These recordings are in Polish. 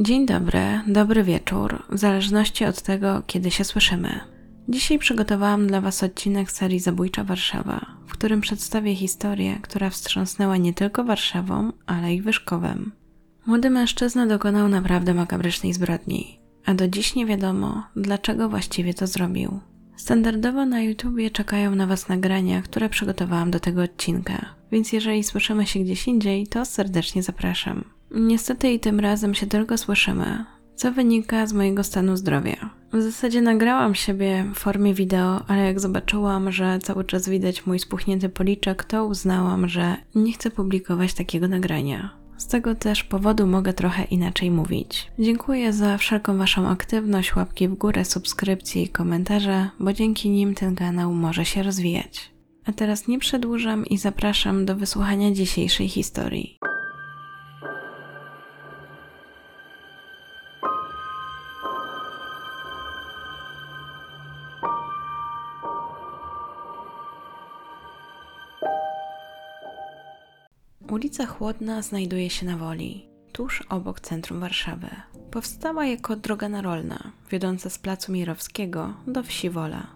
Dzień dobry, dobry wieczór, w zależności od tego, kiedy się słyszymy. Dzisiaj przygotowałam dla Was odcinek serii Zabójcza Warszawa, w którym przedstawię historię, która wstrząsnęła nie tylko Warszawą, ale i Wyszkowem. Młody mężczyzna dokonał naprawdę makabrycznej zbrodni, a do dziś nie wiadomo, dlaczego właściwie to zrobił. Standardowo na YouTubie czekają na Was nagrania, które przygotowałam do tego odcinka, więc jeżeli słyszymy się gdzieś indziej, to serdecznie zapraszam. Niestety i tym razem się tylko słyszymy, co wynika z mojego stanu zdrowia. W zasadzie nagrałam siebie w formie wideo, ale jak zobaczyłam, że cały czas widać mój spuchnięty policzek, to uznałam, że nie chcę publikować takiego nagrania. Z tego też powodu mogę trochę inaczej mówić. Dziękuję za wszelką Waszą aktywność, łapki w górę, subskrypcje i komentarze, bo dzięki nim ten kanał może się rozwijać. A teraz nie przedłużam i zapraszam do wysłuchania dzisiejszej historii. Ulica Chłodna znajduje się na Woli, tuż obok centrum Warszawy. Powstała jako droga narolna, wiodąca z placu Mirowskiego do wsi Wola.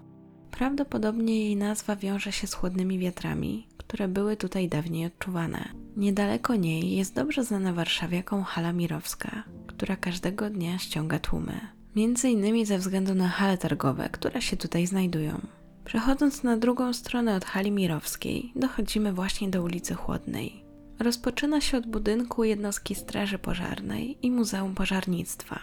Prawdopodobnie jej nazwa wiąże się z chłodnymi wiatrami, które były tutaj dawniej odczuwane. Niedaleko niej jest dobrze znana warszawiaką hala Mirowska, która każdego dnia ściąga tłumy. Między innymi ze względu na hale targowe, które się tutaj znajdują. Przechodząc na drugą stronę od hali Mirowskiej, dochodzimy właśnie do ulicy Chłodnej. Rozpoczyna się od budynku jednostki Straży Pożarnej i Muzeum Pożarnictwa.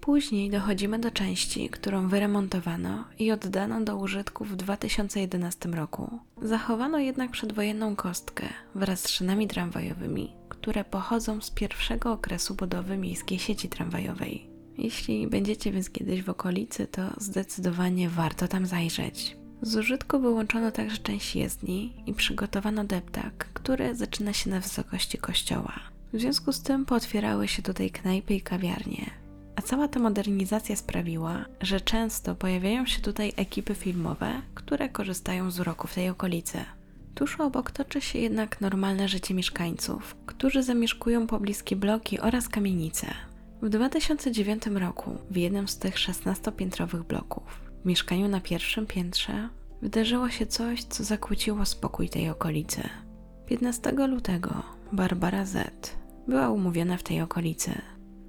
Później dochodzimy do części, którą wyremontowano i oddano do użytku w 2011 roku. Zachowano jednak przedwojenną kostkę wraz z szynami tramwajowymi, które pochodzą z pierwszego okresu budowy miejskiej sieci tramwajowej. Jeśli będziecie więc kiedyś w okolicy, to zdecydowanie warto tam zajrzeć. Z użytku wyłączono także część jezdni i przygotowano deptak, który zaczyna się na wysokości kościoła. W związku z tym pootwierały się tutaj knajpy i kawiarnie. A cała ta modernizacja sprawiła, że często pojawiają się tutaj ekipy filmowe, które korzystają z uroku w tej okolicy. Tuż obok toczy się jednak normalne życie mieszkańców, którzy zamieszkują pobliskie bloki oraz kamienice. W 2009 roku w jednym z tych 16-piętrowych bloków w mieszkaniu na pierwszym piętrze wydarzyło się coś, co zakłóciło spokój tej okolicy. 15 lutego Barbara Z. była umówiona w tej okolicy.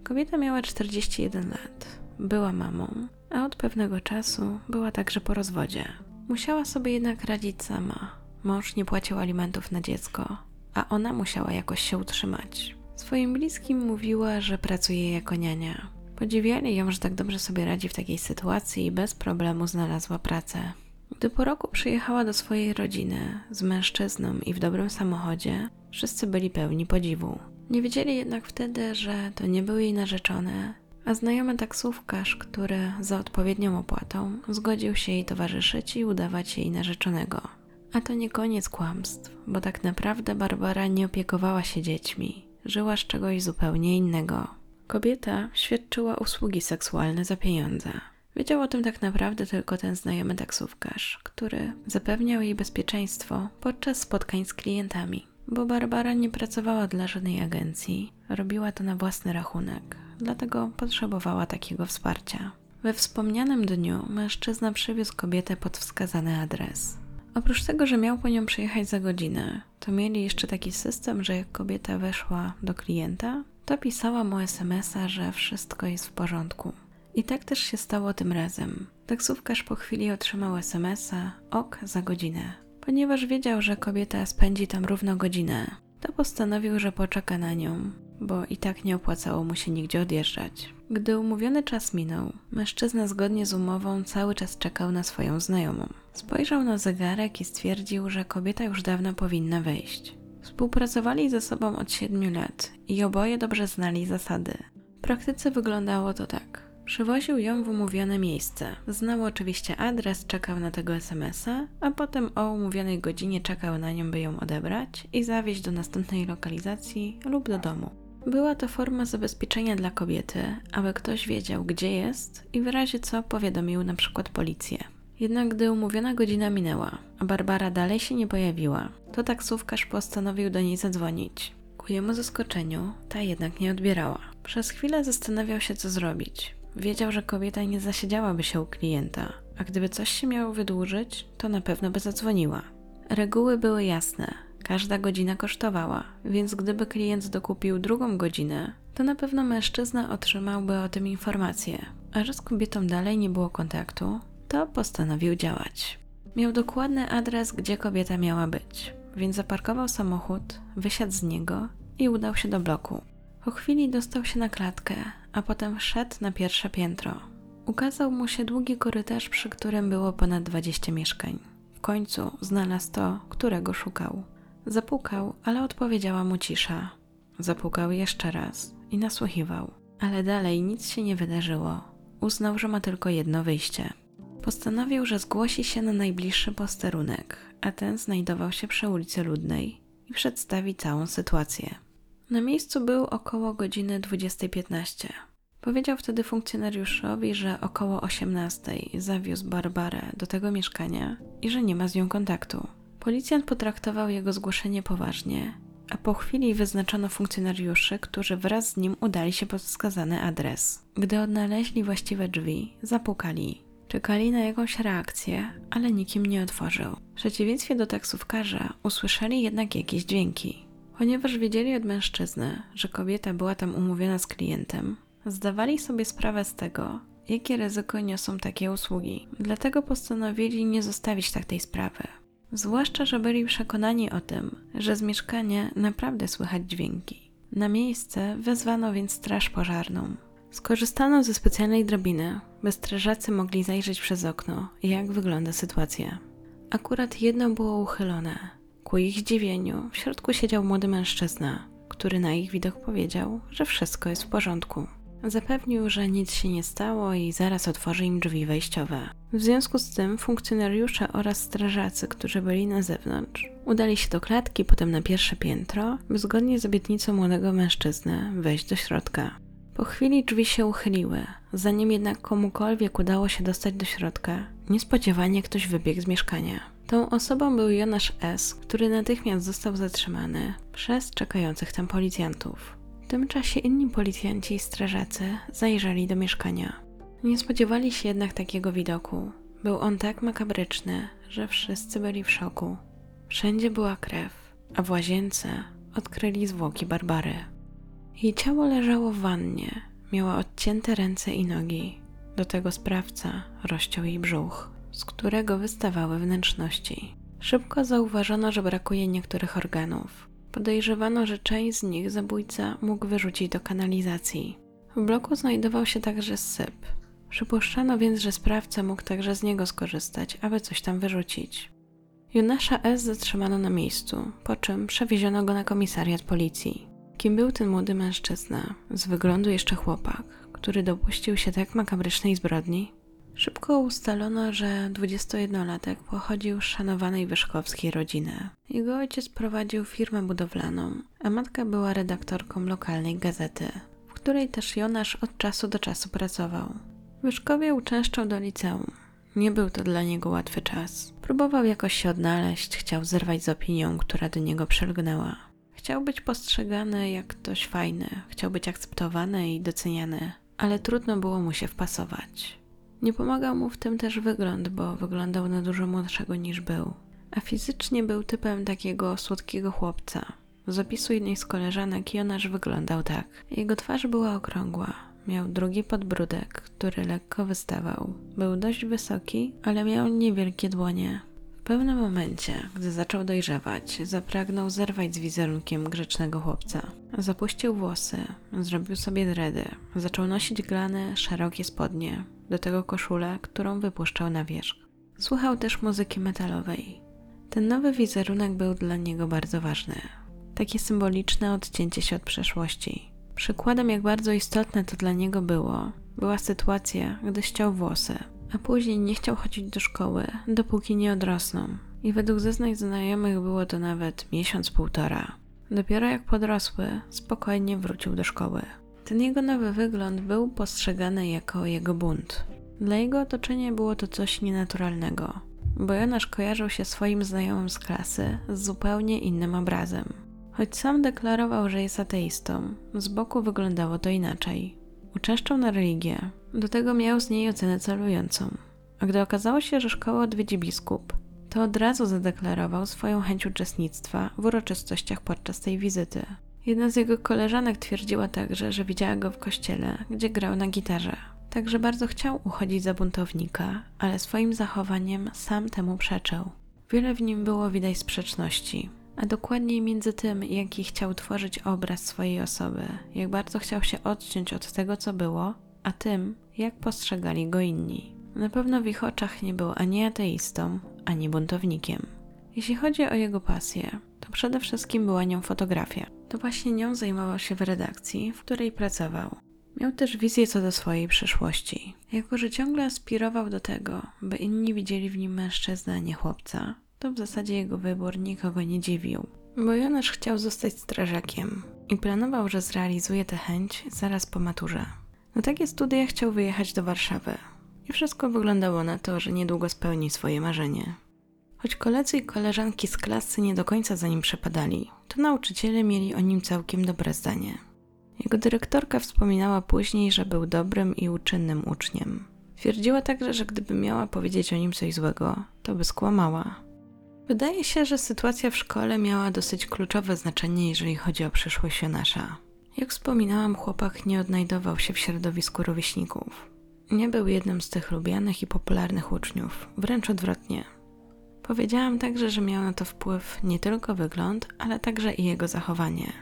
Kobieta miała 41 lat, była mamą, a od pewnego czasu była także po rozwodzie. Musiała sobie jednak radzić sama. Mąż nie płacił alimentów na dziecko, a ona musiała jakoś się utrzymać. Swoim bliskim mówiła, że pracuje jako niania. Podziwiali ją, że tak dobrze sobie radzi w takiej sytuacji i bez problemu znalazła pracę. Gdy po roku przyjechała do swojej rodziny z mężczyzną i w dobrym samochodzie, wszyscy byli pełni podziwu. Nie wiedzieli jednak wtedy, że to nie był jej narzeczony, a znajomy taksówkarz, który za odpowiednią opłatą zgodził się jej towarzyszyć i udawać jej narzeczonego. A to nie koniec kłamstw, bo tak naprawdę Barbara nie opiekowała się dziećmi, żyła z czegoś zupełnie innego. Kobieta świadczyła usługi seksualne za pieniądze. Wiedział o tym tak naprawdę tylko ten znajomy taksówkarz, który zapewniał jej bezpieczeństwo podczas spotkań z klientami. Bo Barbara nie pracowała dla żadnej agencji, robiła to na własny rachunek, dlatego potrzebowała takiego wsparcia. We wspomnianym dniu mężczyzna przywiózł kobietę pod wskazany adres. Oprócz tego, że miał po nią przyjechać za godzinę, to mieli jeszcze taki system, że jak kobieta weszła do klienta, to pisała mu SMS-a, że wszystko jest w porządku. I tak też się stało tym razem. Taksówkarz po chwili otrzymał SMS-a ok za godzinę. Ponieważ wiedział, że kobieta spędzi tam równo godzinę, to postanowił, że poczeka na nią, bo i tak nie opłacało mu się nigdzie odjeżdżać. Gdy umówiony czas minął, mężczyzna zgodnie z umową cały czas czekał na swoją znajomą. Spojrzał na zegarek i stwierdził, że kobieta już dawno powinna wejść. Współpracowali ze sobą od siedmiu lat i oboje dobrze znali zasady. W praktyce wyglądało to tak. Przywoził ją w umówione miejsce. Znał oczywiście adres, czekał na tego SMS-a, a potem o umówionej godzinie czekał na nią, by ją odebrać i zawieźć do następnej lokalizacji lub do domu. Była to forma zabezpieczenia dla kobiety, aby ktoś wiedział, gdzie jest i w razie co powiadomił na przykład policję. Jednak gdy umówiona godzina minęła, a Barbara dalej się nie pojawiła, to taksówkarz postanowił do niej zadzwonić. Ku jemu zaskoczeniu ta jednak nie odbierała. Przez chwilę zastanawiał się, co zrobić. Wiedział, że kobieta nie zasiedziałaby się u klienta, a gdyby coś się miało wydłużyć, to na pewno by zadzwoniła. Reguły były jasne. Każda godzina kosztowała, więc gdyby klient dokupił drugą godzinę, to na pewno mężczyzna otrzymałby o tym informację. A że z kobietą dalej nie było kontaktu, to postanowił działać. Miał dokładny adres, gdzie kobieta miała być, więc zaparkował samochód, wysiadł z niego i udał się do bloku. Po chwili dostał się na klatkę, a potem wszedł na pierwsze piętro. Ukazał mu się długi korytarz, przy którym było ponad 20 mieszkań. W końcu znalazł to, którego szukał. Zapukał, ale odpowiedziała mu cisza. Zapukał jeszcze raz i nasłuchiwał, ale dalej nic się nie wydarzyło. Uznał, że ma tylko jedno wyjście. Postanowił, że zgłosi się na najbliższy posterunek, a ten znajdował się przy ulicy Ludnej i przedstawi całą sytuację. Na miejscu był około godziny 20.15. Powiedział wtedy funkcjonariuszowi, że około 18 zawiózł Barbarę do tego mieszkania i że nie ma z nią kontaktu. Policjant potraktował jego zgłoszenie poważnie, a po chwili wyznaczono funkcjonariuszy, którzy wraz z nim udali się pod wskazany adres. Gdy odnaleźli właściwe drzwi, zapukali. Czekali na jakąś reakcję, ale nikim nie otworzył. W przeciwieństwie do taksówkarza usłyszeli jednak jakieś dźwięki. Ponieważ wiedzieli od mężczyzny, że kobieta była tam umówiona z klientem, zdawali sobie sprawę z tego, jakie ryzyko niosą takie usługi. Dlatego postanowili nie zostawić tak tej sprawy. Zwłaszcza, że byli przekonani o tym, że z mieszkania naprawdę słychać dźwięki. Na miejsce wezwano więc straż pożarną. Skorzystano ze specjalnej drabiny, by strażacy mogli zajrzeć przez okno, jak wygląda sytuacja. Akurat jedno było uchylone. Ku ich zdziwieniu, w środku siedział młody mężczyzna, który na ich widok powiedział, że wszystko jest w porządku. Zapewnił, że nic się nie stało i zaraz otworzy im drzwi wejściowe. W związku z tym funkcjonariusze oraz strażacy, którzy byli na zewnątrz, udali się do klatki, potem na pierwsze piętro, by zgodnie z obietnicą młodego mężczyzny wejść do środka. Po chwili drzwi się uchyliły, zanim jednak komukolwiek udało się dostać do środka, niespodziewanie ktoś wybiegł z mieszkania. Tą osobą był Jonasz S., który natychmiast został zatrzymany przez czekających tam policjantów. W tym czasie inni policjanci i strażacy zajrzeli do mieszkania. Nie spodziewali się jednak takiego widoku. Był on tak makabryczny, że wszyscy byli w szoku. Wszędzie była krew, a w łazience odkryli zwłoki Barbary. Jej ciało leżało w wannie, miała odcięte ręce i nogi. Do tego sprawca rozciął jej brzuch, z którego wystawały wnętrzności. Szybko zauważono, że brakuje niektórych organów. Podejrzewano, że część z nich zabójca mógł wyrzucić do kanalizacji. W bloku znajdował się także syp. Przypuszczano więc, że sprawca mógł także z niego skorzystać, aby coś tam wyrzucić. Jonasza S. zatrzymano na miejscu, po czym przewieziono go na komisariat policji. Kim był ten młody mężczyzna, z wyglądu jeszcze chłopak, który dopuścił się tak makabrycznej zbrodni? Szybko ustalono, że 21-latek pochodził z szanowanej wyszkowskiej rodziny. Jego ojciec prowadził firmę budowlaną, a matka była redaktorką lokalnej gazety, w której też Jonasz od czasu do czasu pracował. Wyszkowie uczęszczał do liceum. Nie był to dla niego łatwy czas. Próbował jakoś się odnaleźć, chciał zerwać z opinią, która do niego przelgnęła. Chciał być postrzegany jak ktoś fajny, chciał być akceptowany i doceniany, ale trudno było mu się wpasować. Nie pomagał mu w tym też wygląd, bo wyglądał na dużo młodszego niż był, a fizycznie był typem takiego słodkiego chłopca. Z opisu jednej z koleżanek Jonasz wyglądał tak. Jego twarz była okrągła, miał drugi podbródek, który lekko wystawał. Był dość wysoki, ale miał niewielkie dłonie, pewnym momencie, gdy zaczął dojrzewać, zapragnął zerwać z wizerunkiem grzecznego chłopca. Zapuścił włosy, zrobił sobie dredy, zaczął nosić glane, szerokie spodnie, do tego koszulę, którą wypuszczał na wierzch. Słuchał też muzyki metalowej. Ten nowy wizerunek był dla niego bardzo ważny. Takie symboliczne odcięcie się od przeszłości. Przykładem, jak bardzo istotne to dla niego było, była sytuacja, gdy ściął włosy, a później nie chciał chodzić do szkoły, dopóki nie odrosną. I według zeznań znajomych było to nawet miesiąc, półtora. Dopiero jak podrosły, spokojnie wrócił do szkoły. Ten jego nowy wygląd był postrzegany jako jego bunt. Dla jego otoczenia było to coś nienaturalnego, bo Jonasz kojarzył się swoim znajomym z klasy z zupełnie innym obrazem. Choć sam deklarował, że jest ateistą, z boku wyglądało to inaczej. Uczęszczał na religię, do tego miał z niej ocenę celującą. A gdy okazało się, że szkołę odwiedzi biskup, to od razu zadeklarował swoją chęć uczestnictwa w uroczystościach podczas tej wizyty. Jedna z jego koleżanek twierdziła także, że widziała go w kościele, gdzie grał na gitarze. Także bardzo chciał uchodzić za buntownika, ale swoim zachowaniem sam temu przeczył. Wiele w nim było widać sprzeczności, a dokładniej między tym, jaki chciał tworzyć obraz swojej osoby, jak bardzo chciał się odciąć od tego, co było, a tym, jak postrzegali go inni. Na pewno w ich oczach nie był ani ateistą, ani buntownikiem. Jeśli chodzi o jego pasję, to przede wszystkim była nią fotografia. To właśnie nią zajmował się w redakcji, w której pracował. Miał też wizję co do swojej przyszłości. Jako, że ciągle aspirował do tego, by inni widzieli w nim mężczyznę, a nie chłopca, to w zasadzie jego wybór nikogo nie dziwił. Bo Jonasz chciał zostać strażakiem i planował, że zrealizuje tę chęć zaraz po maturze. Na takie studia chciał wyjechać do Warszawy. I wszystko wyglądało na to, że niedługo spełni swoje marzenie. Choć koledzy i koleżanki z klasy nie do końca za nim przepadali, to nauczyciele mieli o nim całkiem dobre zdanie. Jego dyrektorka wspominała później, że był dobrym i uczynnym uczniem. Twierdziła także, że gdyby miała powiedzieć o nim coś złego, to by skłamała. Wydaje się, że sytuacja w szkole miała dosyć kluczowe znaczenie, jeżeli chodzi o przyszłość Jonasza. Jak wspominałam, chłopak nie odnajdował się w środowisku rówieśników. Nie był jednym z tych lubianych i popularnych uczniów, wręcz odwrotnie. Powiedziałam także, że miał na to wpływ nie tylko wygląd, ale także i jego zachowanie.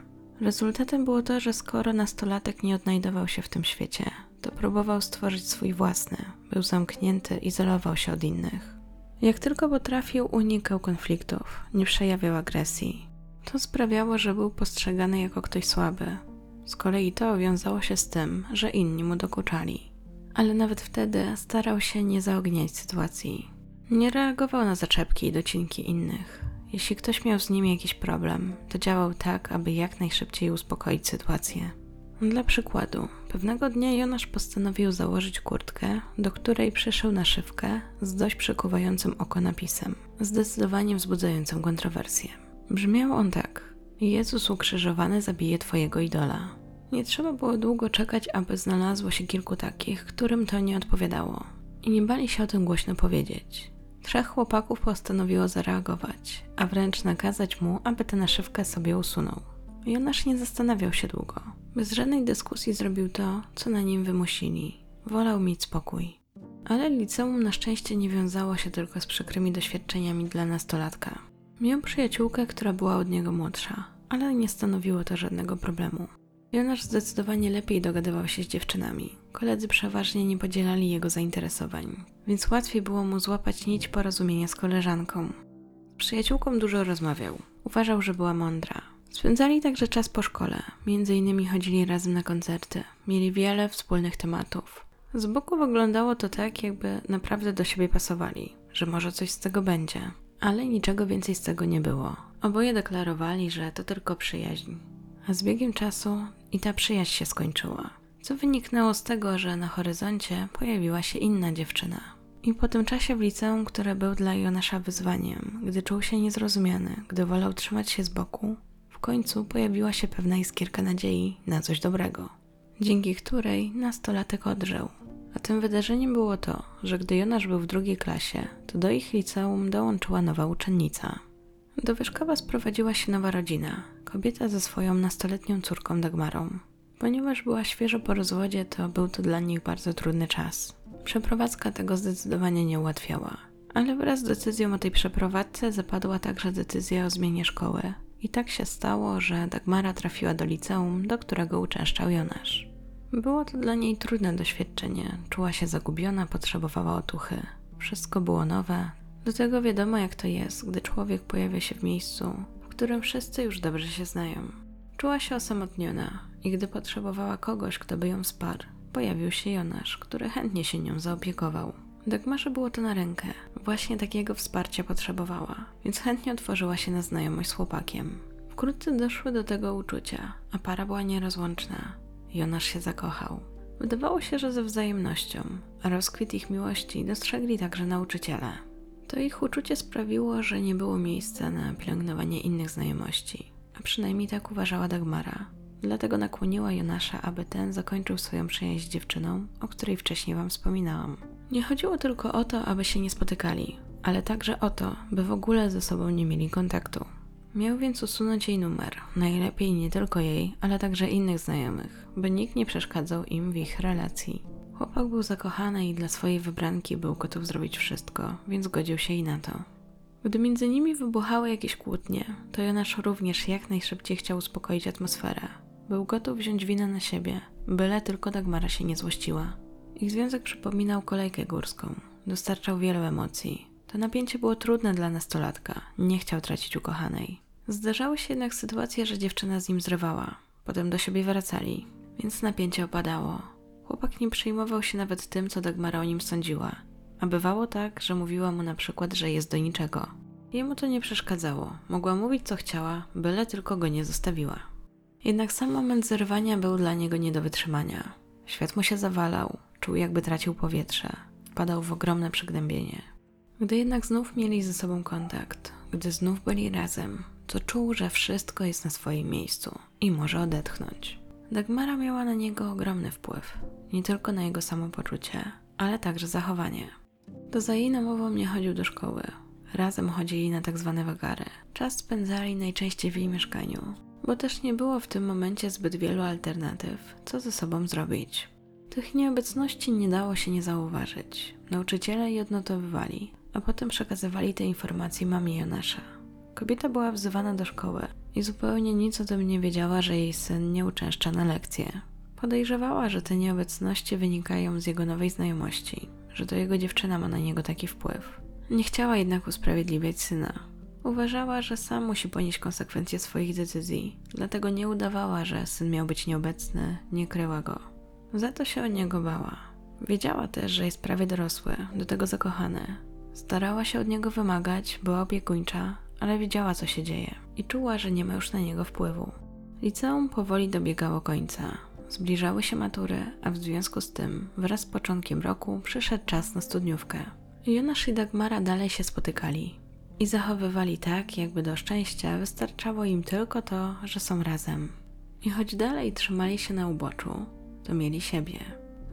Rezultatem było to, że skoro nastolatek nie odnajdował się w tym świecie, to próbował stworzyć swój własny, był zamknięty, izolował się od innych. Jak tylko potrafił, unikał konfliktów, nie przejawiał agresji. To sprawiało, że był postrzegany jako ktoś słaby. Z kolei to wiązało się z tym, że inni mu dokuczali. Ale nawet wtedy starał się nie zaogniać sytuacji. Nie reagował na zaczepki i docinki innych. Jeśli ktoś miał z nim jakiś problem, to działał tak, aby jak najszybciej uspokoić sytuację. Dla przykładu, pewnego dnia Jonasz postanowił założyć kurtkę, do której przyszył naszywkę z dość przykuwającym oko napisem, zdecydowanie wzbudzającym kontrowersję. Brzmiał on tak: Jezus ukrzyżowany zabije twojego idola. Nie trzeba było długo czekać, aby znalazło się kilku takich, którym to nie odpowiadało. I nie bali się o tym głośno powiedzieć. Trzech chłopaków postanowiło zareagować, a wręcz nakazać mu, aby tę naszywkę sobie usunął. Jonasz nie zastanawiał się długo. Bez żadnej dyskusji zrobił to, co na nim wymusili. Wolał mieć spokój. Ale liceum na szczęście nie wiązało się tylko z przykrymi doświadczeniami dla nastolatka. Miał przyjaciółkę, która była od niego młodsza, ale nie stanowiło to żadnego problemu. Jonasz zdecydowanie lepiej dogadywał się z dziewczynami. Koledzy przeważnie nie podzielali jego zainteresowań, więc łatwiej było mu złapać nić porozumienia z koleżanką. Z przyjaciółką dużo rozmawiał. Uważał, że była mądra. Spędzali także czas po szkole, między innymi chodzili razem na koncerty. Mieli wiele wspólnych tematów. Z boku wyglądało to tak, jakby naprawdę do siebie pasowali, że może coś z tego będzie. Ale niczego więcej z tego nie było. Oboje deklarowali, że to tylko przyjaźń. A z biegiem czasu i ta przyjaźń się skończyła, co wyniknęło z tego, że na horyzoncie pojawiła się inna dziewczyna. I po tym czasie w liceum, które był dla Jonasza wyzwaniem, gdy czuł się niezrozumiany, gdy wolał trzymać się z boku, w końcu pojawiła się pewna iskierka nadziei na coś dobrego, dzięki której nastolatek odżył. A tym wydarzeniem było to, że gdy Jonasz był w drugiej klasie, to do ich liceum dołączyła nowa uczennica. Do Wyszkowa sprowadziła się nowa rodzina, kobieta ze swoją nastoletnią córką Dagmarą. Ponieważ była świeżo po rozwodzie, to był to dla nich bardzo trudny czas. Przeprowadzka tego zdecydowanie nie ułatwiała. Ale wraz z decyzją o tej przeprowadzce zapadła także decyzja o zmianie szkoły. I tak się stało, że Dagmara trafiła do liceum, do którego uczęszczał Jonasz. Było to dla niej trudne doświadczenie. Czuła się zagubiona, potrzebowała otuchy. Wszystko było nowe. Do tego wiadomo, jak to jest, gdy człowiek pojawia się w miejscu, którym wszyscy już dobrze się znają. Czuła się osamotniona i gdy potrzebowała kogoś, kto by ją wsparł, pojawił się Jonasz, który chętnie się nią zaopiekował. Dagmarze było to na rękę. Właśnie takiego wsparcia potrzebowała, więc chętnie otworzyła się na znajomość z chłopakiem. Wkrótce doszły do tego uczucia, a para była nierozłączna. Jonasz się zakochał. Wydawało się, że ze wzajemnością, a rozkwit ich miłości dostrzegli także nauczyciele. To ich uczucie sprawiło, że nie było miejsca na pielęgnowanie innych znajomości, a przynajmniej tak uważała Dagmara. Dlatego nakłoniła Jonasza, aby ten zakończył swoją przyjaźń z dziewczyną, o której wcześniej wam wspominałam. Nie chodziło tylko o to, aby się nie spotykali, ale także o to, by w ogóle ze sobą nie mieli kontaktu. Miał więc usunąć jej numer, najlepiej nie tylko jej, ale także innych znajomych, by nikt nie przeszkadzał im w ich relacji. Chłopak był zakochany i dla swojej wybranki był gotów zrobić wszystko, więc godził się i na to. Gdy między nimi wybuchały jakieś kłótnie, to Jonasz również jak najszybciej chciał uspokoić atmosferę. Był gotów wziąć winę na siebie, byle tylko Dagmara się nie złościła. Ich związek przypominał kolejkę górską. Dostarczał wielu emocji. To napięcie było trudne dla nastolatka. Nie chciał tracić ukochanej. Zdarzały się jednak sytuacje, że dziewczyna z nim zrywała. Potem do siebie wracali, więc napięcie opadało. Chłopak nie przejmował się nawet tym, co Dagmara o nim sądziła. A bywało tak, że mówiła mu na przykład, że jest do niczego. Jemu to nie przeszkadzało. Mogła mówić co chciała, byle tylko go nie zostawiła. Jednak sam moment zerwania był dla niego nie do wytrzymania. Świat mu się zawalał, czuł jakby tracił powietrze, wpadał w ogromne przygnębienie. Gdy jednak znów mieli ze sobą kontakt, gdy znów byli razem, to czuł, że wszystko jest na swoim miejscu i może odetchnąć. Dagmara miała na niego ogromny wpływ, nie tylko na jego samopoczucie, ale także zachowanie. To za jej namową nie chodził do szkoły. Razem chodzili na tak zwane wagary. Czas spędzali najczęściej w jej mieszkaniu, bo też nie było w tym momencie zbyt wielu alternatyw, co ze sobą zrobić. Tych nieobecności nie dało się nie zauważyć. Nauczyciele je odnotowywali, a potem przekazywali te informacje mamie Jonasza. Kobieta była wzywana do szkoły i zupełnie nic o tym nie wiedziała, że jej syn nie uczęszcza na lekcje. Podejrzewała, że te nieobecności wynikają z jego nowej znajomości, że to jego dziewczyna ma na niego taki wpływ. Nie chciała jednak usprawiedliwiać syna. Uważała, że sam musi ponieść konsekwencje swoich decyzji, dlatego nie udawała, że syn miał być nieobecny, nie kryła go. Za to się o niego bała. Wiedziała też, że jest prawie dorosły, do tego zakochany. Starała się od niego wymagać, była opiekuńcza, ale wiedziała, co się dzieje i czuła, że nie ma już na niego wpływu. Liceum powoli dobiegało końca. Zbliżały się matury, a w związku z tym, wraz z początkiem roku, przyszedł czas na studniówkę. Jonasz i Dagmara dalej się spotykali i zachowywali tak, jakby do szczęścia wystarczało im tylko to, że są razem. I choć dalej trzymali się na uboczu, to mieli siebie.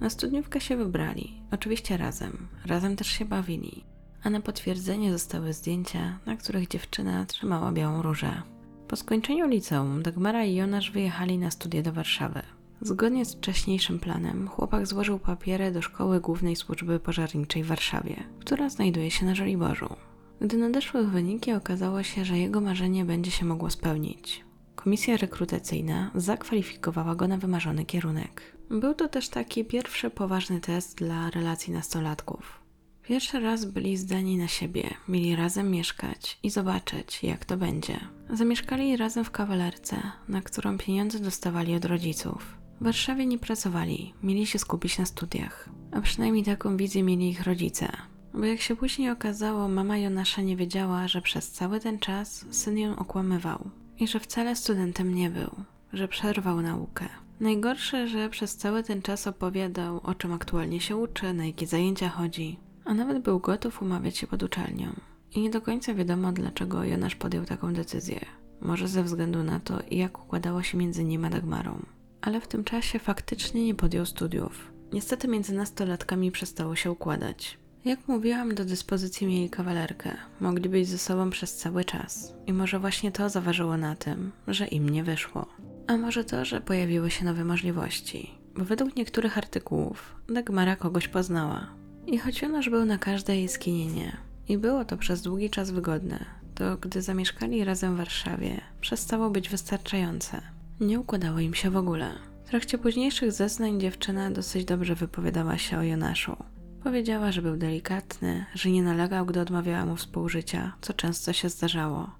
Na studniówkę się wybrali, oczywiście razem, razem też się bawili, a na potwierdzenie zostały zdjęcia, na których dziewczyna trzymała białą różę. Po skończeniu liceum Dagmara i Jonasz wyjechali na studia do Warszawy. Zgodnie z wcześniejszym planem, chłopak złożył papiery do Szkoły Głównej Służby Pożarniczej w Warszawie, która znajduje się na Żoliborzu. Gdy nadeszły wyniki, okazało się, że jego marzenie będzie się mogło spełnić. Komisja rekrutacyjna zakwalifikowała go na wymarzony kierunek. Był to też taki pierwszy poważny test dla relacji nastolatków. Pierwszy raz byli zdani na siebie, mieli razem mieszkać i zobaczyć, jak to będzie. Zamieszkali razem w kawalerce, na którą pieniądze dostawali od rodziców. W Warszawie nie pracowali, mieli się skupić na studiach, a przynajmniej taką wizję mieli ich rodzice. Bo jak się później okazało, mama Jonasza nie wiedziała, że przez cały ten czas syn ją okłamywał i że wcale studentem nie był, że przerwał naukę. Najgorsze, że przez cały ten czas opowiadał, o czym aktualnie się uczy, na jakie zajęcia chodzi, a nawet był gotów umawiać się pod uczelnią. I nie do końca wiadomo, dlaczego Jonasz podjął taką decyzję. Może ze względu na to, jak układało się między nim a Dagmarą. Ale w tym czasie faktycznie nie podjął studiów. Niestety między nastolatkami przestało się układać. Jak mówiłam, do dyspozycji mieli kawalerkę. Mogli być ze sobą przez cały czas. I może właśnie to zaważyło na tym, że im nie wyszło. A może to, że pojawiły się nowe możliwości. Bo według niektórych artykułów Dagmara kogoś poznała. I choć Jonasz był na każde jej skinienie i było to przez długi czas wygodne, to gdy zamieszkali razem w Warszawie, przestało być wystarczające. Nie układało im się w ogóle. W trakcie późniejszych zeznań dziewczyna dosyć dobrze wypowiadała się o Jonaszu. Powiedziała, że był delikatny, że nie nalegał, gdy odmawiała mu współżycia, co często się zdarzało.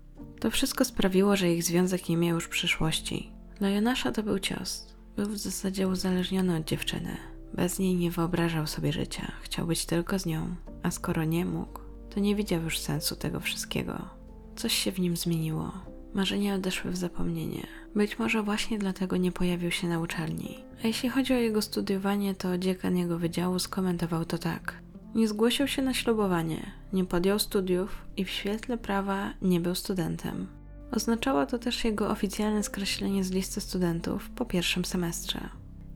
To wszystko sprawiło, że ich związek nie miał już przyszłości. Dla Jonasza to był cios. Był w zasadzie uzależniony od dziewczyny. Bez niej nie wyobrażał sobie życia, chciał być tylko z nią, a skoro nie mógł, to nie widział już sensu tego wszystkiego. Coś się w nim zmieniło. Marzenia odeszły w zapomnienie. Być może właśnie dlatego nie pojawił się na uczelni. A jeśli chodzi o jego studiowanie, to dziekan jego wydziału skomentował to tak. Nie zgłosił się na ślubowanie, nie podjął studiów i w świetle prawa nie był studentem. Oznaczało to też jego oficjalne skreślenie z listy studentów po pierwszym semestrze.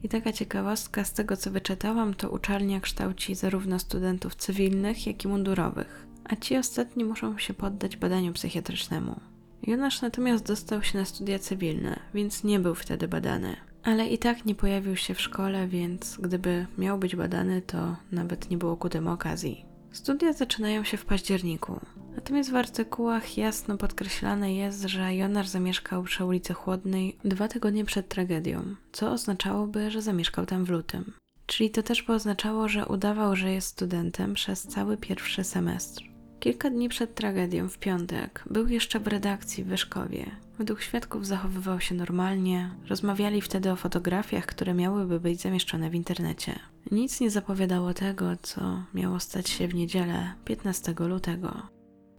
I taka ciekawostka z tego co wyczytałam, to uczelnia kształci zarówno studentów cywilnych, jak i mundurowych, a ci ostatni muszą się poddać badaniu psychiatrycznemu. Jonasz natomiast dostał się na studia cywilne, więc nie był wtedy badany. Ale i tak nie pojawił się w szkole, więc gdyby miał być badany, to nawet nie było ku temu okazji. Studia zaczynają się w październiku. Natomiast w artykułach jasno podkreślane jest, że Jonasz zamieszkał przy ulicy Chłodnej dwa tygodnie przed tragedią, co oznaczałoby, że zamieszkał tam w lutym. Czyli to też by oznaczało, że udawał, że jest studentem przez cały pierwszy semestr. Kilka dni przed tragedią, w piątek, był jeszcze w redakcji w Wyszkowie. Według świadków zachowywał się normalnie, rozmawiali wtedy o fotografiach, które miałyby być zamieszczone w internecie. Nic nie zapowiadało tego, co miało stać się w niedzielę 15 lutego.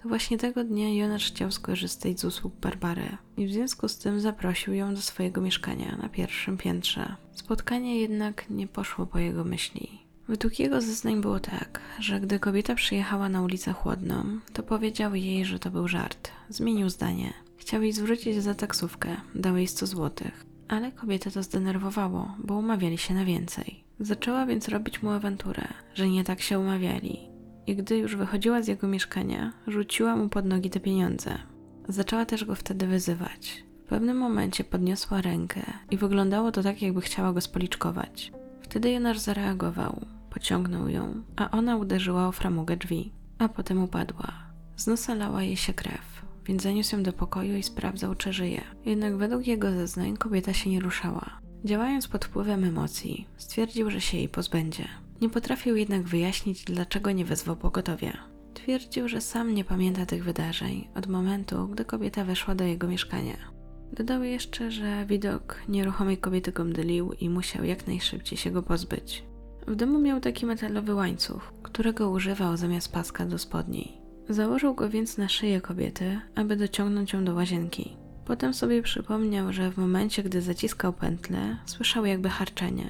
To właśnie tego dnia Jonasz chciał skorzystać z usług Barbary i w związku z tym zaprosił ją do swojego mieszkania na pierwszym piętrze. Spotkanie jednak nie poszło po jego myśli. Według jego zeznań było tak, że gdy kobieta przyjechała na ulicę Chłodną, to powiedział jej, że to był żart. Zmienił zdanie. Chciał jej zwrócić za taksówkę, dał jej 100 złotych. Ale kobietę to zdenerwowało, bo umawiali się na więcej. Zaczęła więc robić mu awanturę, że nie tak się umawiali. I gdy już wychodziła z jego mieszkania, rzuciła mu pod nogi te pieniądze. Zaczęła też go wtedy wyzywać. W pewnym momencie podniosła rękę i wyglądało to tak, jakby chciała go spoliczkować. Wtedy Jonasz zareagował, pociągnął ją, a ona uderzyła o framugę drzwi, a potem upadła. Z nosa lała jej się krew, więc zaniósł ją do pokoju i sprawdzał, czy żyje. Jednak według jego zeznań kobieta się nie ruszała. Działając pod wpływem emocji, stwierdził, że się jej pozbędzie. Nie potrafił jednak wyjaśnić, dlaczego nie wezwał pogotowia. Twierdził, że sam nie pamięta tych wydarzeń od momentu, gdy kobieta weszła do jego mieszkania. Dodał jeszcze, że widok nieruchomej kobiety go mdlił i musiał jak najszybciej się go pozbyć. W domu miał taki metalowy łańcuch, którego używał zamiast paska do spodni. Założył go więc na szyję kobiety, aby dociągnąć ją do łazienki. Potem sobie przypomniał, że w momencie, gdy zaciskał pętlę, słyszał jakby harczenie.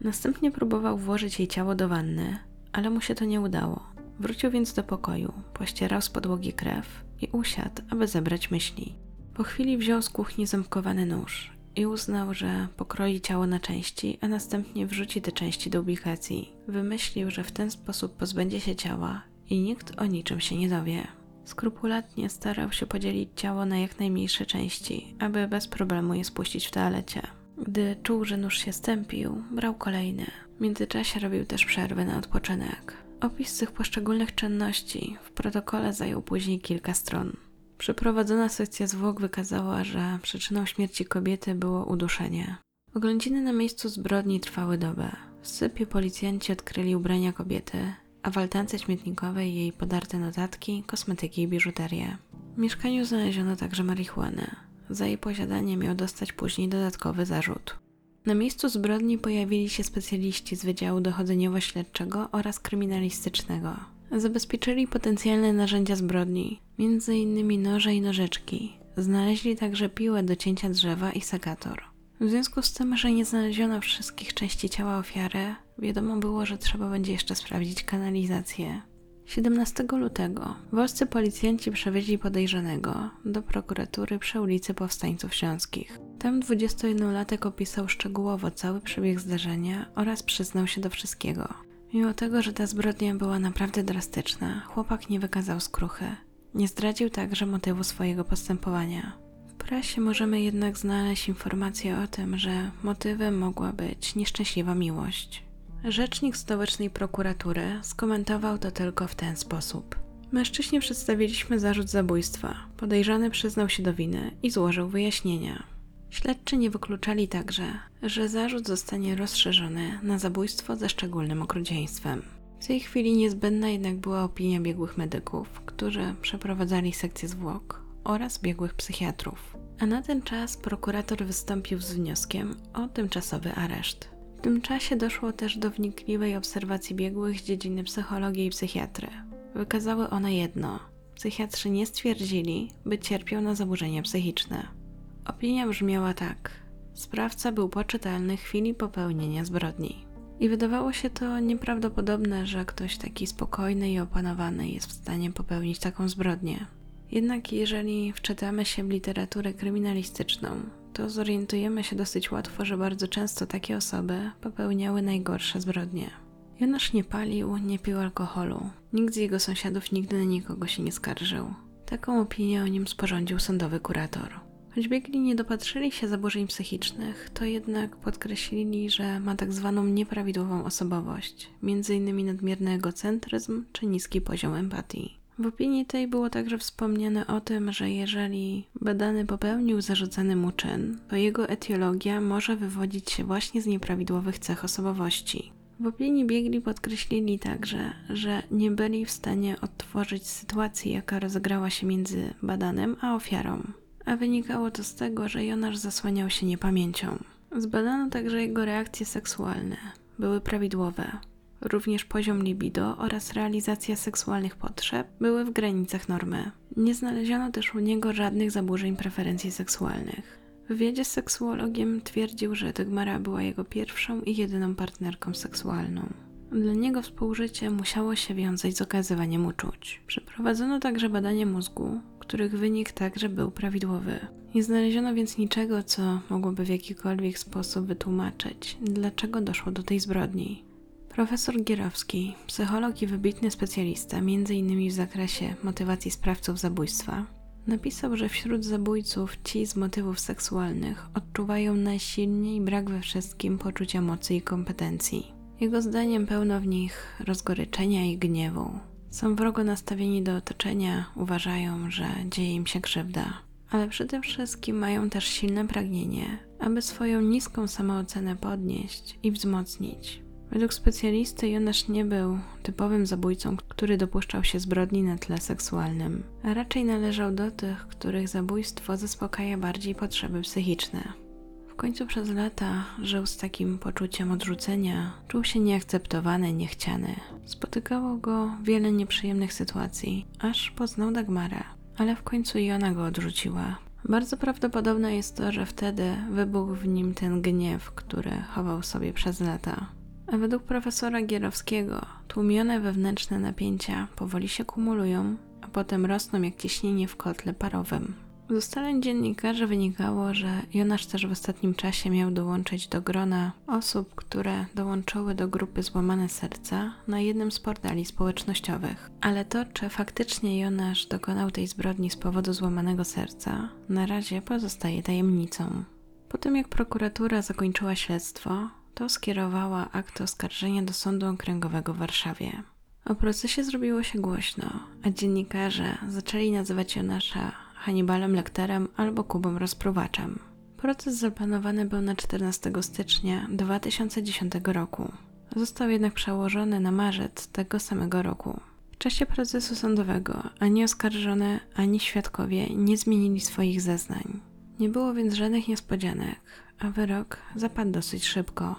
Następnie próbował włożyć jej ciało do wanny, ale mu się to nie udało. Wrócił więc do pokoju, pościerał z podłogi krew i usiadł, aby zebrać myśli. Po chwili wziął z kuchni ząbkowany nóż i uznał, że pokroi ciało na części, a następnie wrzuci te części do ubikacji. Wymyślił, że w ten sposób pozbędzie się ciała i nikt o niczym się nie dowie. Skrupulatnie starał się podzielić ciało na jak najmniejsze części, aby bez problemu je spuścić w toalecie. Gdy czuł, że nóż się stępił, brał kolejny. W międzyczasie robił też przerwy na odpoczynek. Opis tych poszczególnych czynności w protokole zajął później kilka stron. Przeprowadzona sekcja zwłok wykazała, że przyczyną śmierci kobiety było uduszenie. Oględziny na miejscu zbrodni trwały dobę. W sypie policjanci odkryli ubrania kobiety, a w altance śmietnikowej jej podarte notatki, kosmetyki i biżuterię. W mieszkaniu znaleziono także marihuanę. Za jej posiadanie miał dostać później dodatkowy zarzut. Na miejscu zbrodni pojawili się specjaliści z Wydziału Dochodzeniowo-Śledczego oraz Kryminalistycznego. Zabezpieczyli potencjalne narzędzia zbrodni, m.in. noże i nożyczki. Znaleźli także piłę do cięcia drzewa i sekator. W związku z tym, że nie znaleziono wszystkich części ciała ofiary, wiadomo było, że trzeba będzie jeszcze sprawdzić kanalizację. 17 lutego wolscy policjanci przewieźli podejrzanego do prokuratury przy ulicy Powstańców Śląskich. Tam 21-latek opisał szczegółowo cały przebieg zdarzenia oraz przyznał się do wszystkiego. Mimo tego, że ta zbrodnia była naprawdę drastyczna, chłopak nie wykazał skruchy. Nie zdradził także motywu swojego postępowania. W prasie możemy jednak znaleźć informację o tym, że motywem mogła być nieszczęśliwa miłość. Rzecznik stołecznej prokuratury skomentował to tylko w ten sposób. Mężczyźnie przedstawiliśmy zarzut zabójstwa. Podejrzany przyznał się do winy i złożył wyjaśnienia. Śledczy nie wykluczali także, że zarzut zostanie rozszerzony na zabójstwo ze szczególnym okrucieństwem. W tej chwili niezbędna jednak była opinia biegłych medyków, którzy przeprowadzali sekcję zwłok oraz biegłych psychiatrów. A na ten czas prokurator wystąpił z wnioskiem o tymczasowy areszt. W tym czasie doszło też do wnikliwej obserwacji biegłych z dziedziny psychologii i psychiatry. Wykazały one jedno: psychiatrzy nie stwierdzili, by cierpiał na zaburzenia psychiczne. Opinia brzmiała tak: sprawca był poczytalny w chwili popełnienia zbrodni. I wydawało się to nieprawdopodobne, że ktoś taki spokojny i opanowany jest w stanie popełnić taką zbrodnię. Jednak jeżeli wczytamy się w literaturę kryminalistyczną, to zorientujemy się dosyć łatwo, że bardzo często takie osoby popełniały najgorsze zbrodnie. Jonasz nie palił, nie pił alkoholu. Nikt z jego sąsiadów nigdy na nikogo się nie skarżył. Taką opinię o nim sporządził sądowy kurator. Choć biegli nie dopatrzyli się zaburzeń psychicznych, to jednak podkreślili, że ma tak zwaną nieprawidłową osobowość, m.in. nadmierny egocentryzm czy niski poziom empatii. W opinii tej było także wspomniane o tym, że jeżeli badany popełnił zarzucany mu czyn, to jego etiologia może wywodzić się właśnie z nieprawidłowych cech osobowości. W opinii biegli podkreślili także, że nie byli w stanie odtworzyć sytuacji, jaka rozegrała się między badanym a ofiarą, a wynikało to z tego, że Jonasz zasłaniał się niepamięcią. Zbadano także jego reakcje seksualne. Były prawidłowe. Również poziom libido oraz realizacja seksualnych potrzeb były w granicach normy. Nie znaleziono też u niego żadnych zaburzeń preferencji seksualnych. W wywiadzie z seksuologiem twierdził, że Dagmara była jego pierwszą i jedyną partnerką seksualną. Dla niego współżycie musiało się wiązać z okazywaniem uczuć. Przeprowadzono także badanie mózgu, których wynik także był prawidłowy. Nie znaleziono więc niczego, co mogłoby w jakikolwiek sposób wytłumaczyć, dlaczego doszło do tej zbrodni. Profesor Gierowski, psycholog i wybitny specjalista, m.in. w zakresie motywacji sprawców zabójstwa, napisał, że wśród zabójców ci z motywów seksualnych odczuwają najsilniej brak we wszystkim poczucia mocy i kompetencji. Jego zdaniem pełno w nich rozgoryczenia i gniewu. Są wrogo nastawieni do otoczenia, uważają, że dzieje im się krzywda, ale przede wszystkim mają też silne pragnienie, aby swoją niską samoocenę podnieść i wzmocnić. Według specjalisty Jonasz nie był typowym zabójcą, który dopuszczał się zbrodni na tle seksualnym, a raczej należał do tych, których zabójstwo zaspokaja bardziej potrzeby psychiczne. Końcu przez lata żył z takim poczuciem odrzucenia, czuł się nieakceptowany, niechciany. Spotykało go wiele nieprzyjemnych sytuacji, aż poznał Dagmarę, ale w końcu i ona go odrzuciła. Bardzo prawdopodobne jest to, że wtedy wybuchł w nim ten gniew, który chował sobie przez lata. A według profesora Gierowskiego tłumione wewnętrzne napięcia powoli się kumulują, a potem rosną jak ciśnienie w kotle parowym. Z ustaleń dziennikarzy wynikało, że Jonasz też w ostatnim czasie miał dołączyć do grona osób, które dołączyły do grupy Złamane Serca na jednym z portali społecznościowych. Ale to, czy faktycznie Jonasz dokonał tej zbrodni z powodu złamanego serca, na razie pozostaje tajemnicą. Po tym jak prokuratura zakończyła śledztwo, to skierowała akt oskarżenia do Sądu Okręgowego w Warszawie. O procesie zrobiło się głośno, a dziennikarze zaczęli nazywać Jonasza Hannibalem Lekterem albo Kubą Rozpruwaczem. Proces zaplanowany był na 14 stycznia 2010 roku. Został jednak przełożony na marzec tego samego roku. W czasie procesu sądowego ani oskarżone, ani świadkowie nie zmienili swoich zeznań. Nie było więc żadnych niespodzianek, a wyrok zapadł dosyć szybko.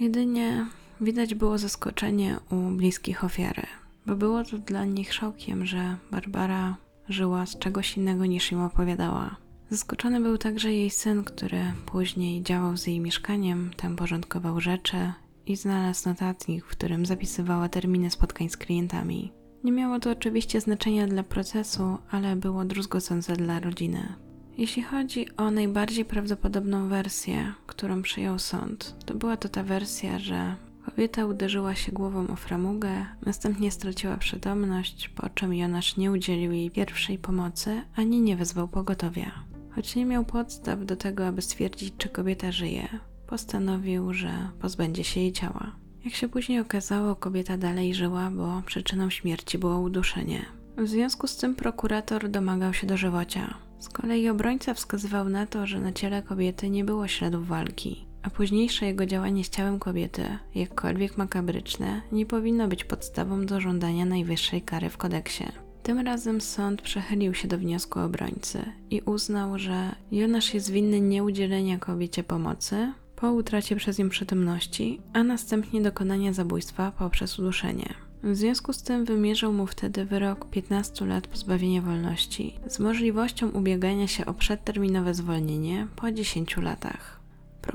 Jedynie widać było zaskoczenie u bliskich ofiary, bo było to dla nich szokiem, że Barbara żyła z czegoś innego niż im opowiadała. Zaskoczony był także jej syn, który później działał z jej mieszkaniem, tam porządkował rzeczy i znalazł notatnik, w którym zapisywała terminy spotkań z klientami. Nie miało to oczywiście znaczenia dla procesu, ale było druzgocące dla rodziny. Jeśli chodzi o najbardziej prawdopodobną wersję, którą przyjął sąd, to była to ta wersja, że kobieta uderzyła się głową o framugę, następnie straciła przytomność, po czym Jonasz nie udzielił jej pierwszej pomocy ani nie wezwał pogotowia. Choć nie miał podstaw do tego, aby stwierdzić, czy kobieta żyje, postanowił, że pozbędzie się jej ciała. Jak się później okazało, kobieta dalej żyła, bo przyczyną śmierci było uduszenie. W związku z tym prokurator domagał się dożywocia. Z kolei obrońca wskazywał na to, że na ciele kobiety nie było śladów walki, a późniejsze jego działanie z ciałem kobiety, jakkolwiek makabryczne, nie powinno być podstawą do żądania najwyższej kary w kodeksie. Tym razem sąd przechylił się do wniosku obrońcy i uznał, że Jonasz jest winny nieudzielenia kobiecie pomocy po utracie przez nią przytomności, a następnie dokonania zabójstwa poprzez uduszenie. W związku z tym wymierzył mu wtedy wyrok 15 lat pozbawienia wolności z możliwością ubiegania się o przedterminowe zwolnienie po 10 latach.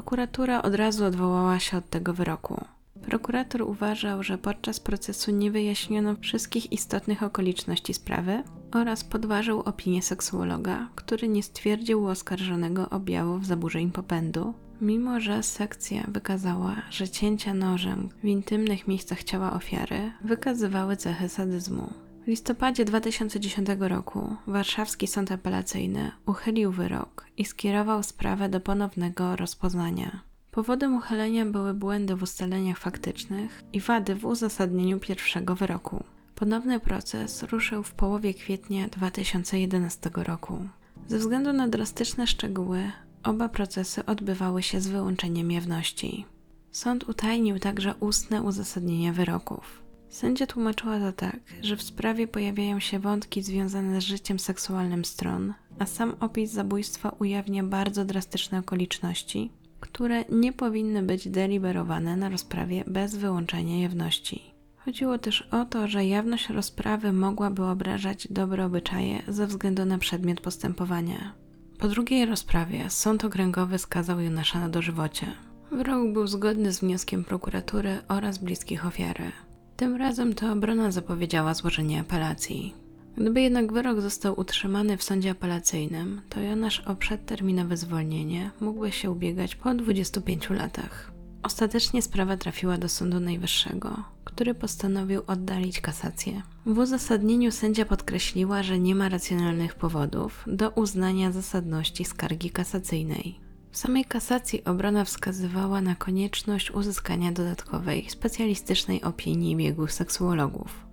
Prokuratura od razu odwołała się od tego wyroku. Prokurator uważał, że podczas procesu nie wyjaśniono wszystkich istotnych okoliczności sprawy, oraz podważył opinię seksuologa, który nie stwierdził u oskarżonego objawów zaburzeń popędu, mimo że sekcja wykazała, że cięcia nożem w intymnych miejscach ciała ofiary wykazywały cechy sadyzmu. W listopadzie 2010 roku warszawski sąd apelacyjny uchylił wyrok i skierował sprawę do ponownego rozpoznania. Powodem uchylenia były błędy w ustaleniach faktycznych i wady w uzasadnieniu pierwszego wyroku. Ponowny proces ruszył w połowie kwietnia 2011 roku. Ze względu na drastyczne szczegóły, oba procesy odbywały się z wyłączeniem jawności. Sąd utajnił także ustne uzasadnienia wyroków. Sędzia tłumaczyła to tak, że w sprawie pojawiają się wątki związane z życiem seksualnym stron, a sam opis zabójstwa ujawnia bardzo drastyczne okoliczności, które nie powinny być deliberowane na rozprawie bez wyłączenia jawności. Chodziło też o to, że jawność rozprawy mogłaby obrażać dobre obyczaje ze względu na przedmiot postępowania. Po drugiej rozprawie sąd okręgowy skazał Jonasza na dożywocie. Wyrok był zgodny z wnioskiem prokuratury oraz bliskich ofiary. Tym razem to obrona zapowiedziała złożenie apelacji. Gdyby jednak wyrok został utrzymany w sądzie apelacyjnym, to Jonasz o przedterminowe zwolnienie mógłby się ubiegać po 25 latach. Ostatecznie sprawa trafiła do Sądu Najwyższego, który postanowił oddalić kasację. W uzasadnieniu sędzia podkreśliła, że nie ma racjonalnych powodów do uznania zasadności skargi kasacyjnej. W samej kasacji obrona wskazywała na konieczność uzyskania dodatkowej, specjalistycznej opinii biegłych seksuologów.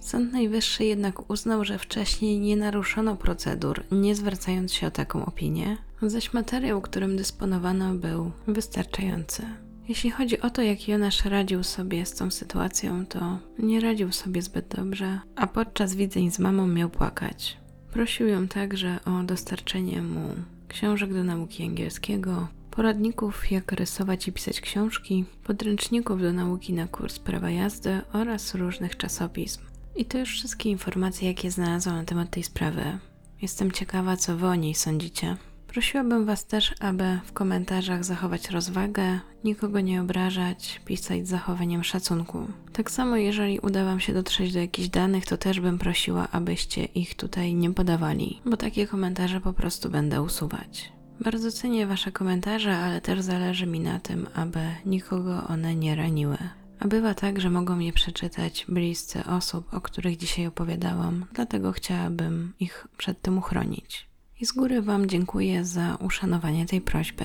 Sąd Najwyższy jednak uznał, że wcześniej nie naruszono procedur, nie zwracając się o taką opinię, zaś materiał, którym dysponowano, był wystarczający. Jeśli chodzi o to, jak Jonasz radził sobie z tą sytuacją, to nie radził sobie zbyt dobrze, a podczas widzeń z mamą miał płakać. Prosił ją także o dostarczenie mu książek do nauki angielskiego, poradników jak rysować i pisać książki, podręczników do nauki na kurs prawa jazdy oraz różnych czasopism. I to już wszystkie informacje, jakie znalazłam na temat tej sprawy. Jestem ciekawa, co wy o niej sądzicie. Prosiłabym Was też, aby w komentarzach zachować rozwagę, nikogo nie obrażać, pisać z zachowaniem szacunku. Tak samo, jeżeli uda Wam się dotrzeć do jakichś danych, to też bym prosiła, abyście ich tutaj nie podawali, bo takie komentarze po prostu będę usuwać. Bardzo cenię Wasze komentarze, ale też zależy mi na tym, aby nikogo one nie raniły. A bywa tak, że mogą je przeczytać bliscy osób, o których dzisiaj opowiadałam, dlatego chciałabym ich przed tym uchronić. I z góry Wam dziękuję za uszanowanie tej prośby.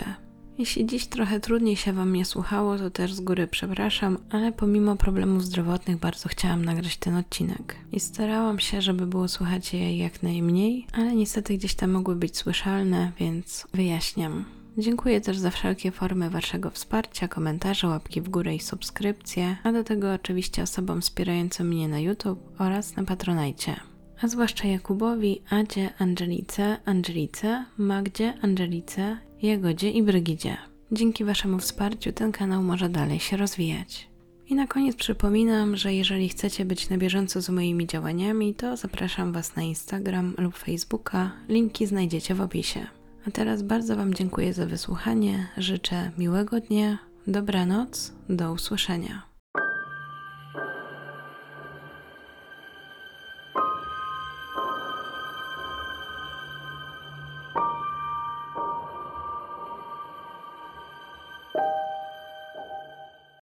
Jeśli dziś trochę trudniej się Wam nie słuchało, to też z góry przepraszam, ale pomimo problemów zdrowotnych bardzo chciałam nagrać ten odcinek. I starałam się, żeby było słychać je jak najmniej, ale niestety gdzieś tam mogły być słyszalne, więc wyjaśniam. Dziękuję też za wszelkie formy Waszego wsparcia, komentarze, łapki w górę i subskrypcje, a do tego oczywiście osobom wspierającym mnie na YouTube oraz na Patronajcie. A zwłaszcza Jakubowi, Adzie, Angelice, Angelice, Magdzie, Angelice, Jagodzie i Brygidzie. Dzięki Waszemu wsparciu ten kanał może dalej się rozwijać. I na koniec przypominam, że jeżeli chcecie być na bieżąco z moimi działaniami, to zapraszam Was na Instagram lub Facebooka. Linki znajdziecie w opisie. A teraz bardzo Wam dziękuję za wysłuchanie. Życzę miłego dnia, dobranoc, do usłyszenia.